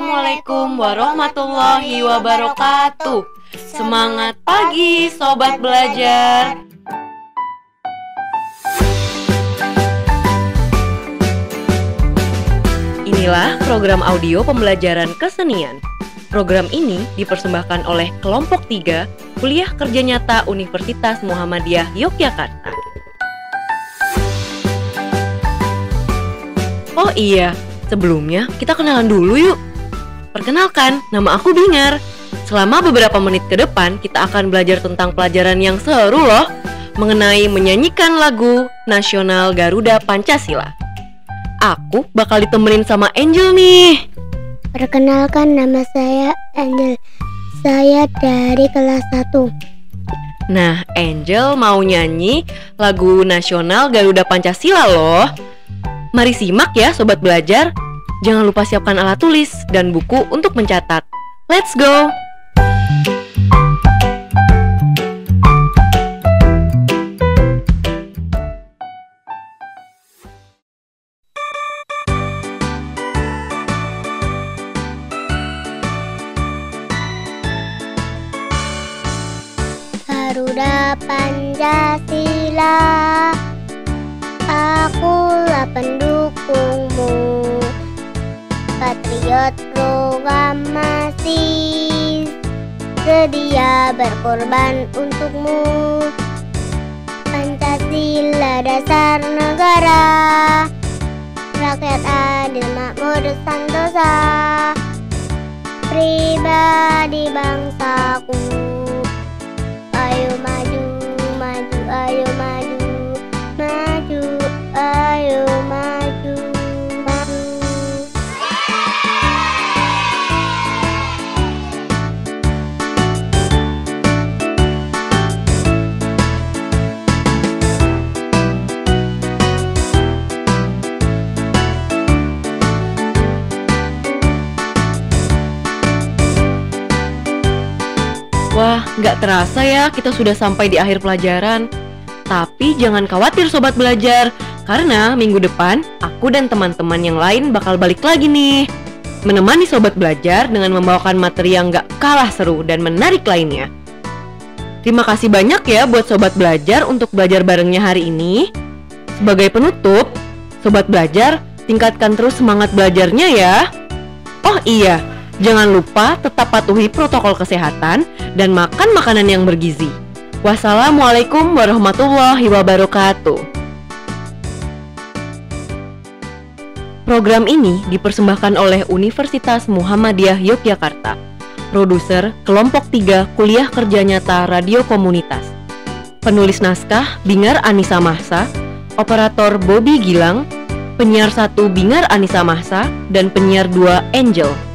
Assalamualaikum warahmatullahi wabarakatuh. Semangat pagi, sobat belajar. Inilah program audio pembelajaran kesenian. Program ini dipersembahkan oleh kelompok 3 Kuliah Kerja Nyata Universitas Muhammadiyah Yogyakarta. Oh iya, Sebelumnya, kita kenalan dulu yuk. Perkenalkan, nama aku Bingar. Selama beberapa menit ke depan, kita akan belajar tentang pelajaran yang seru loh mengenai menyanyikan lagu nasional Garuda Pancasila. Aku bakal ditemenin sama Angel nih. Perkenalkan nama saya Angel. Saya dari kelas 1. Nah, Angel mau nyanyi lagu nasional Garuda Pancasila loh. Mari simak ya sobat belajar. Jangan lupa siapkan alat tulis dan buku untuk mencatat. Let's go! Garuda Pancasila Akulah pendukungmu Patriot proklamasi Sedia berkorban untukmu. Pancasila dasar negara Rakyat adil makmur santosa Pribadi bangsaku Wah, nggak terasa ya kita sudah sampai di akhir pelajaran. Tapi jangan khawatir sobat belajar, karena minggu depan aku dan teman-teman yang lain bakal balik lagi nih. Menemani sobat belajar dengan membawakan materi yang nggak kalah seru dan menarik lainnya. Terima kasih banyak ya buat sobat belajar untuk belajar barengnya hari ini. Sebagai penutup, sobat belajar tingkatkan terus semangat belajarnya ya. Oh iya, jangan lupa tetap patuhi protokol kesehatan dan makan makanan yang bergizi. Wassalamualaikum warahmatullahi wabarakatuh. Program ini dipersembahkan oleh Universitas Muhammadiyah Yogyakarta. Produser Kelompok 3 Kuliah Kerja Nyata Radio Komunitas. Penulis naskah Bingar Anissa Mahsa, operator Bobby Gilang, penyiar 1 Bingar Anissa Mahsa, dan penyiar 2 Angel.